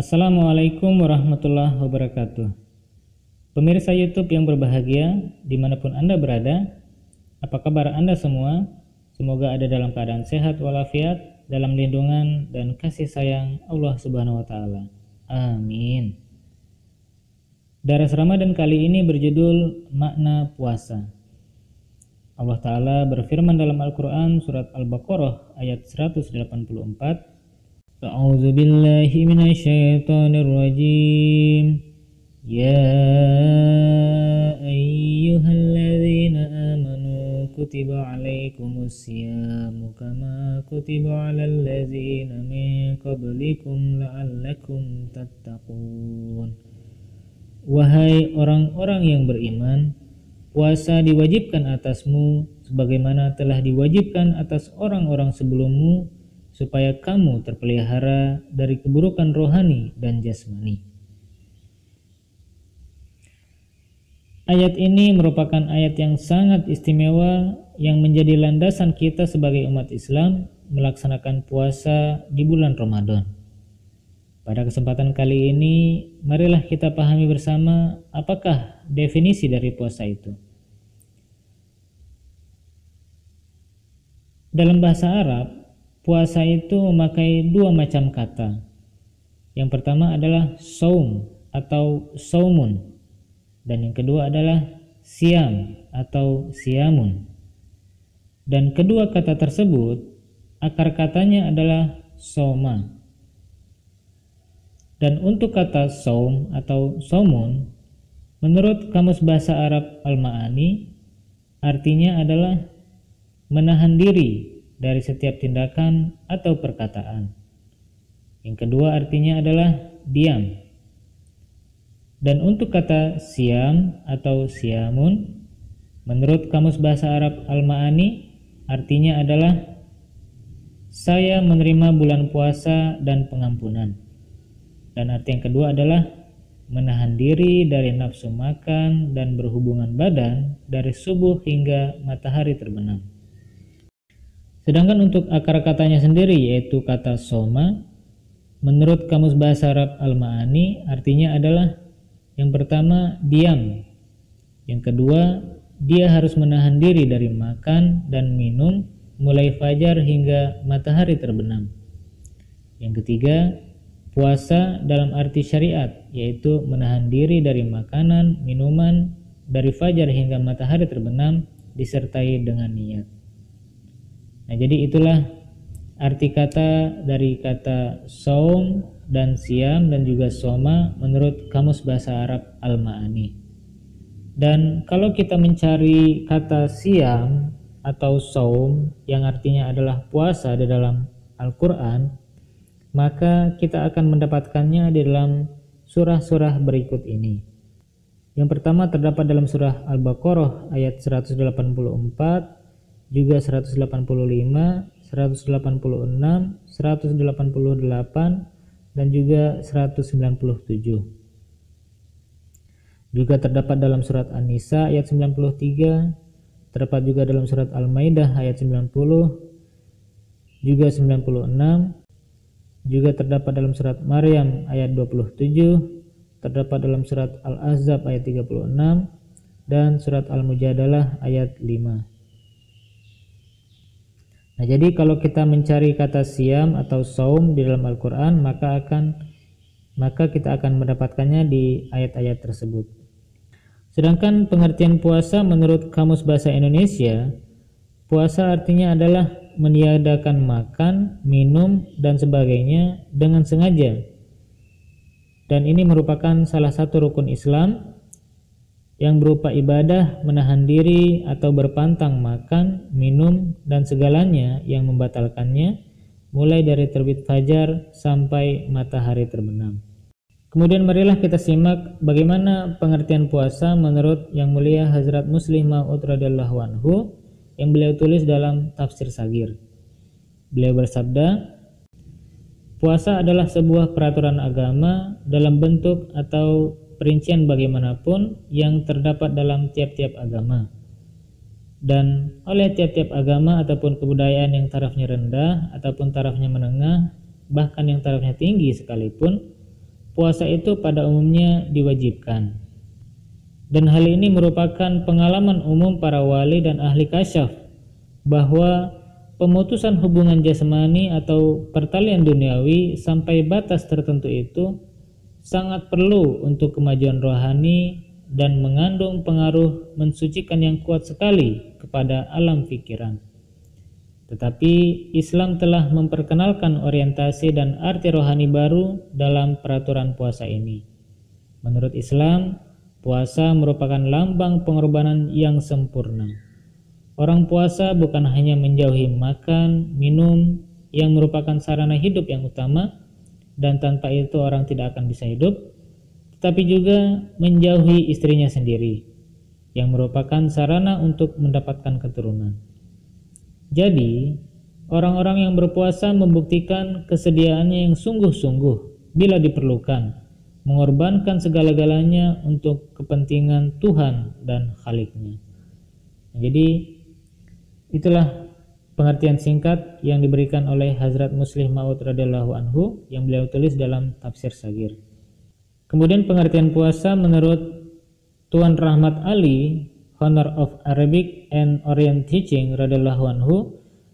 Assalamualaikum warahmatullahi wabarakatuh. Pemirsa YouTube yang berbahagia, di mana pun Anda berada, apa kabar Anda semua? Semoga ada dalam keadaan sehat walafiat, dalam lindungan dan kasih sayang Allah Subhanahu wa Ta'ala. Amin. Daras Ramadan kali ini berjudul Makna Puasa. Allah Ta'ala berfirman dalam Al-Quran surat Al-Baqarah ayat 184 A'udzu billahi minasyaitonir rajim يا أيها الذين آمنوا كتب عليكم الصيام كما كتب على الذين من قبلكم لعلكم تتقون Wahai orang-orang yang beriman, puasa diwajibkan atasmu sebagaimana telah diwajibkan atas orang-orang sebelummu supaya kamu terpelihara dari keburukan rohani dan jasmani. Ayat ini merupakan ayat yang sangat istimewa yang menjadi landasan kita sebagai umat Islam melaksanakan puasa di bulan Ramadan. Pada kesempatan kali ini, marilah kita pahami bersama apakah definisi dari puasa itu. Dalam bahasa Arab, puasa itu memakai dua macam kata. Yang pertama adalah saum atau saumun dan yang kedua adalah siam atau siamun. Dan kedua kata tersebut akar katanya adalah soma. Dan untuk kata saum atau somun menurut Kamus Bahasa Arab Al-Ma'ani artinya adalah menahan diri dari setiap tindakan atau perkataan. Yang kedua artinya adalah diam dan untuk kata siam atau siamun, menurut Kamus Bahasa Arab Al-Ma'ani, artinya adalah saya menerima bulan puasa dan pengampunan. Dan arti yang kedua adalah menahan diri dari nafsu makan dan berhubungan badan dari subuh hingga matahari terbenam. Sedangkan untuk akar katanya sendiri yaitu kata soma, menurut Kamus Bahasa Arab Al-Ma'ani artinya adalah yang pertama, diam. Yang kedua, dia harus menahan diri dari makan dan minum mulai fajar hingga matahari terbenam. Yang ketiga, puasa dalam arti syariat, yaitu menahan diri dari makanan, minuman dari fajar hingga matahari terbenam disertai dengan niat. Nah, jadi itulah arti kata dari kata saum dan siam dan juga soma menurut Kamus Bahasa Arab Al-Ma'ani. Dan kalau kita mencari kata siam atau saum yang artinya adalah puasa di dalam Al-Quran, maka kita akan mendapatkannya di dalam surah-surah berikut ini. Yang pertama terdapat dalam surah Al-Baqarah ayat 184, juga 185, 186, 188, dan juga 197. Juga terdapat dalam surat An-Nisa ayat 93, terdapat juga dalam surat Al-Maidah ayat 90, juga 96, juga terdapat dalam surat Maryam ayat 27, terdapat dalam surat Al-Ahzab ayat 36, dan surat Al-Mujadalah ayat 5. Nah, jadi kalau kita mencari kata siam atau saum di dalam Al-Qur'an, maka akan maka kita akan mendapatkannya di ayat-ayat tersebut. Sedangkan pengertian puasa menurut Kamus Bahasa Indonesia, puasa artinya adalah meniadakan makan, minum, dan sebagainya dengan sengaja. Dan ini merupakan salah satu rukun Islam yang berupa ibadah menahan diri atau berpantang makan, minum, dan segalanya yang membatalkannya mulai dari terbit fajar sampai matahari terbenam. Kemudian marilah kita simak bagaimana pengertian puasa menurut Yang Mulia Hazrat Muslim Ma'ud radhiyallahu anhu yang beliau tulis dalam tafsir Sagir. Beliau bersabda, Puasa adalah sebuah peraturan agama dalam bentuk atau perincian bagaimanapun yang terdapat dalam tiap-tiap agama. Dan oleh tiap-tiap agama ataupun kebudayaan yang tarafnya rendah ataupun tarafnya menengah, bahkan yang tarafnya tinggi sekalipun, puasa itu pada umumnya diwajibkan. Dan hal ini merupakan pengalaman umum para wali dan ahli kasyaf bahwa pemutusan hubungan jasmani atau pertalian duniawi sampai batas tertentu itu sangat perlu untuk kemajuan rohani dan mengandung pengaruh mensucikan yang kuat sekali kepada alam pikiran. Tetapi Islam telah memperkenalkan orientasi dan arti rohani baru dalam peraturan puasa ini. Menurut Islam, puasa merupakan lambang pengorbanan yang sempurna. Orang puasa bukan hanya menjauhi makan, minum yang merupakan sarana hidup yang utama dan tanpa itu orang tidak akan bisa hidup, tetapi juga menjauhi istrinya sendiri yang merupakan sarana untuk mendapatkan keturunan. Jadi, orang-orang yang berpuasa membuktikan kesediaannya yang sungguh-sungguh bila diperlukan, mengorbankan segala-galanya untuk kepentingan Tuhan dan Khaliknya. Jadi, itulah pengertian singkat yang diberikan oleh Hazrat Muslim Maud radhiyallahu anhu yang beliau tulis dalam tafsir Sagir. Kemudian pengertian puasa menurut Tuan Rahmat Ali Honor of Arabic and Orient Teaching radhiyallahu anhu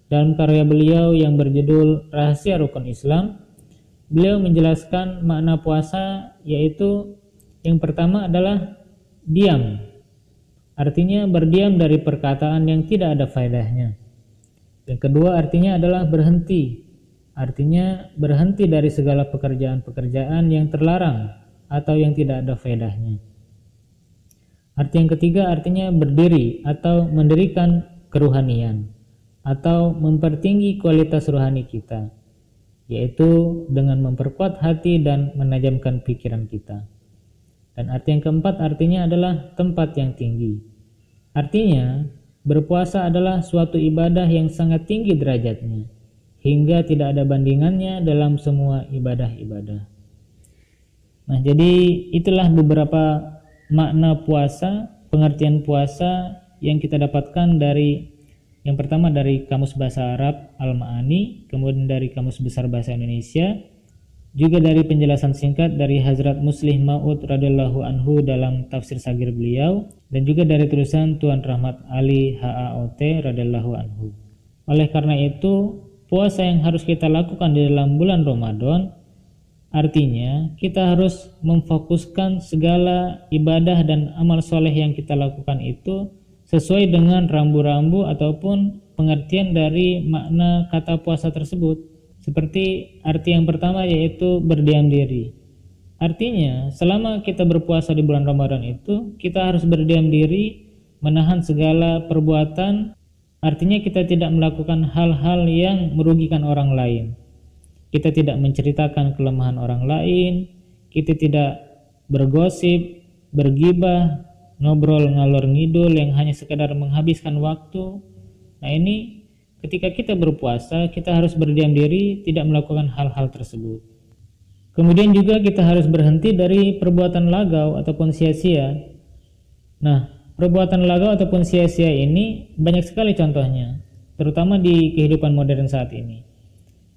dalam karya beliau yang berjudul Rahasia Rukun Islam beliau menjelaskan makna puasa yaitu yang pertama adalah diam artinya berdiam dari perkataan yang tidak ada faedahnya yang kedua artinya adalah berhenti artinya berhenti dari segala pekerjaan-pekerjaan yang terlarang atau yang tidak ada faedahnya Arti yang ketiga artinya berdiri atau mendirikan keruhanian atau mempertinggi kualitas rohani kita, yaitu dengan memperkuat hati dan menajamkan pikiran kita. Dan arti yang keempat artinya adalah tempat yang tinggi. Artinya, berpuasa adalah suatu ibadah yang sangat tinggi derajatnya, hingga tidak ada bandingannya dalam semua ibadah-ibadah. Nah, jadi itulah beberapa makna puasa, pengertian puasa yang kita dapatkan dari yang pertama dari Kamus Bahasa Arab Al-Ma'ani, kemudian dari Kamus Besar Bahasa Indonesia, juga dari penjelasan singkat dari Hazrat Muslim Ma'ud radhiyallahu anhu dalam tafsir sagir beliau dan juga dari tulisan Tuan Rahmat Ali HAOT radhiyallahu anhu. Oleh karena itu, puasa yang harus kita lakukan di dalam bulan Ramadan Artinya, kita harus memfokuskan segala ibadah dan amal soleh yang kita lakukan itu sesuai dengan rambu-rambu ataupun pengertian dari makna kata puasa tersebut. Seperti arti yang pertama yaitu berdiam diri. Artinya, selama kita berpuasa di bulan Ramadan itu, kita harus berdiam diri, menahan segala perbuatan, artinya kita tidak melakukan hal-hal yang merugikan orang lain kita tidak menceritakan kelemahan orang lain, kita tidak bergosip, bergibah, ngobrol ngalor ngidul yang hanya sekedar menghabiskan waktu. Nah ini ketika kita berpuasa, kita harus berdiam diri, tidak melakukan hal-hal tersebut. Kemudian juga kita harus berhenti dari perbuatan lagau ataupun sia-sia. Nah, perbuatan lagau ataupun sia-sia ini banyak sekali contohnya, terutama di kehidupan modern saat ini.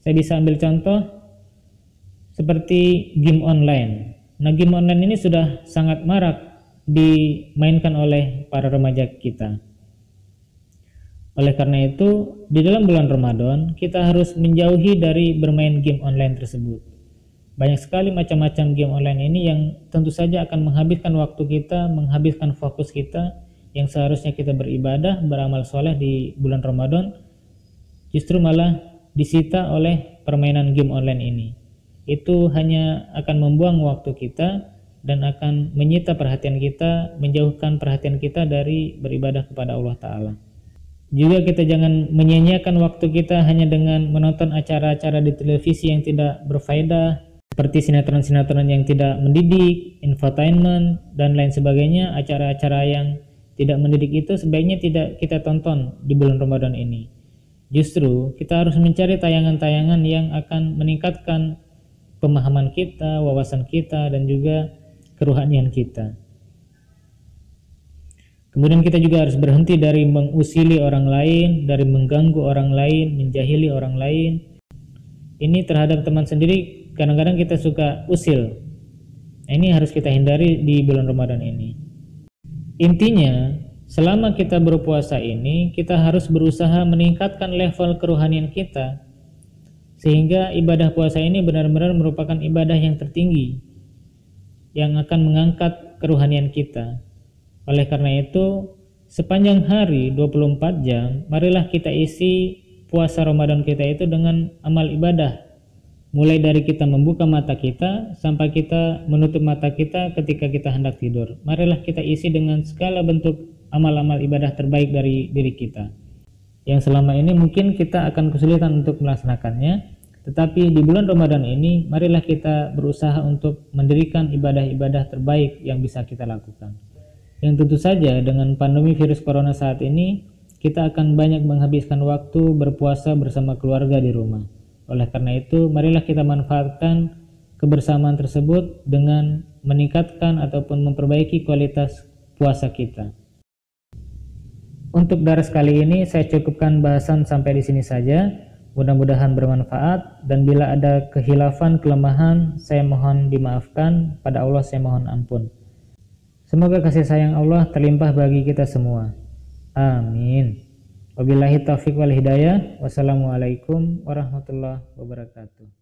Saya bisa ambil contoh seperti game online. Nah, game online ini sudah sangat marak dimainkan oleh para remaja kita. Oleh karena itu, di dalam bulan Ramadan, kita harus menjauhi dari bermain game online tersebut. Banyak sekali macam-macam game online ini yang tentu saja akan menghabiskan waktu kita, menghabiskan fokus kita yang seharusnya kita beribadah, beramal soleh di bulan Ramadan, justru malah disita oleh permainan game online ini. Itu hanya akan membuang waktu kita dan akan menyita perhatian kita, menjauhkan perhatian kita dari beribadah kepada Allah Ta'ala. Juga kita jangan menyia-nyiakan waktu kita hanya dengan menonton acara-acara di televisi yang tidak berfaedah, seperti sinetron-sinetron yang tidak mendidik, infotainment, dan lain sebagainya, acara-acara yang tidak mendidik itu sebaiknya tidak kita tonton di bulan Ramadan ini. Justru kita harus mencari tayangan-tayangan yang akan meningkatkan pemahaman kita, wawasan kita, dan juga keruhanian kita. Kemudian kita juga harus berhenti dari mengusili orang lain, dari mengganggu orang lain, menjahili orang lain. Ini terhadap teman sendiri kadang-kadang kita suka usil. Ini harus kita hindari di bulan Ramadan ini. Intinya, selama kita berpuasa ini, kita harus berusaha meningkatkan level kerohanian kita sehingga ibadah puasa ini benar-benar merupakan ibadah yang tertinggi yang akan mengangkat kerohanian kita. Oleh karena itu, sepanjang hari 24 jam, marilah kita isi puasa Ramadan kita itu dengan amal ibadah mulai dari kita membuka mata kita sampai kita menutup mata kita ketika kita hendak tidur. Marilah kita isi dengan segala bentuk amal-amal ibadah terbaik dari diri kita. Yang selama ini mungkin kita akan kesulitan untuk melaksanakannya, tetapi di bulan Ramadan ini marilah kita berusaha untuk mendirikan ibadah-ibadah terbaik yang bisa kita lakukan. Yang tentu saja dengan pandemi virus corona saat ini, kita akan banyak menghabiskan waktu berpuasa bersama keluarga di rumah oleh karena itu, marilah kita manfaatkan kebersamaan tersebut dengan meningkatkan ataupun memperbaiki kualitas puasa kita. Untuk daras kali ini saya cukupkan bahasan sampai di sini saja. Mudah-mudahan bermanfaat dan bila ada kehilafan, kelemahan, saya mohon dimaafkan. Pada Allah saya mohon ampun. Semoga kasih sayang Allah terlimpah bagi kita semua. Amin. Wabillahi taufiq wal hidayah. Wassalamualaikum warahmatullahi wabarakatuh.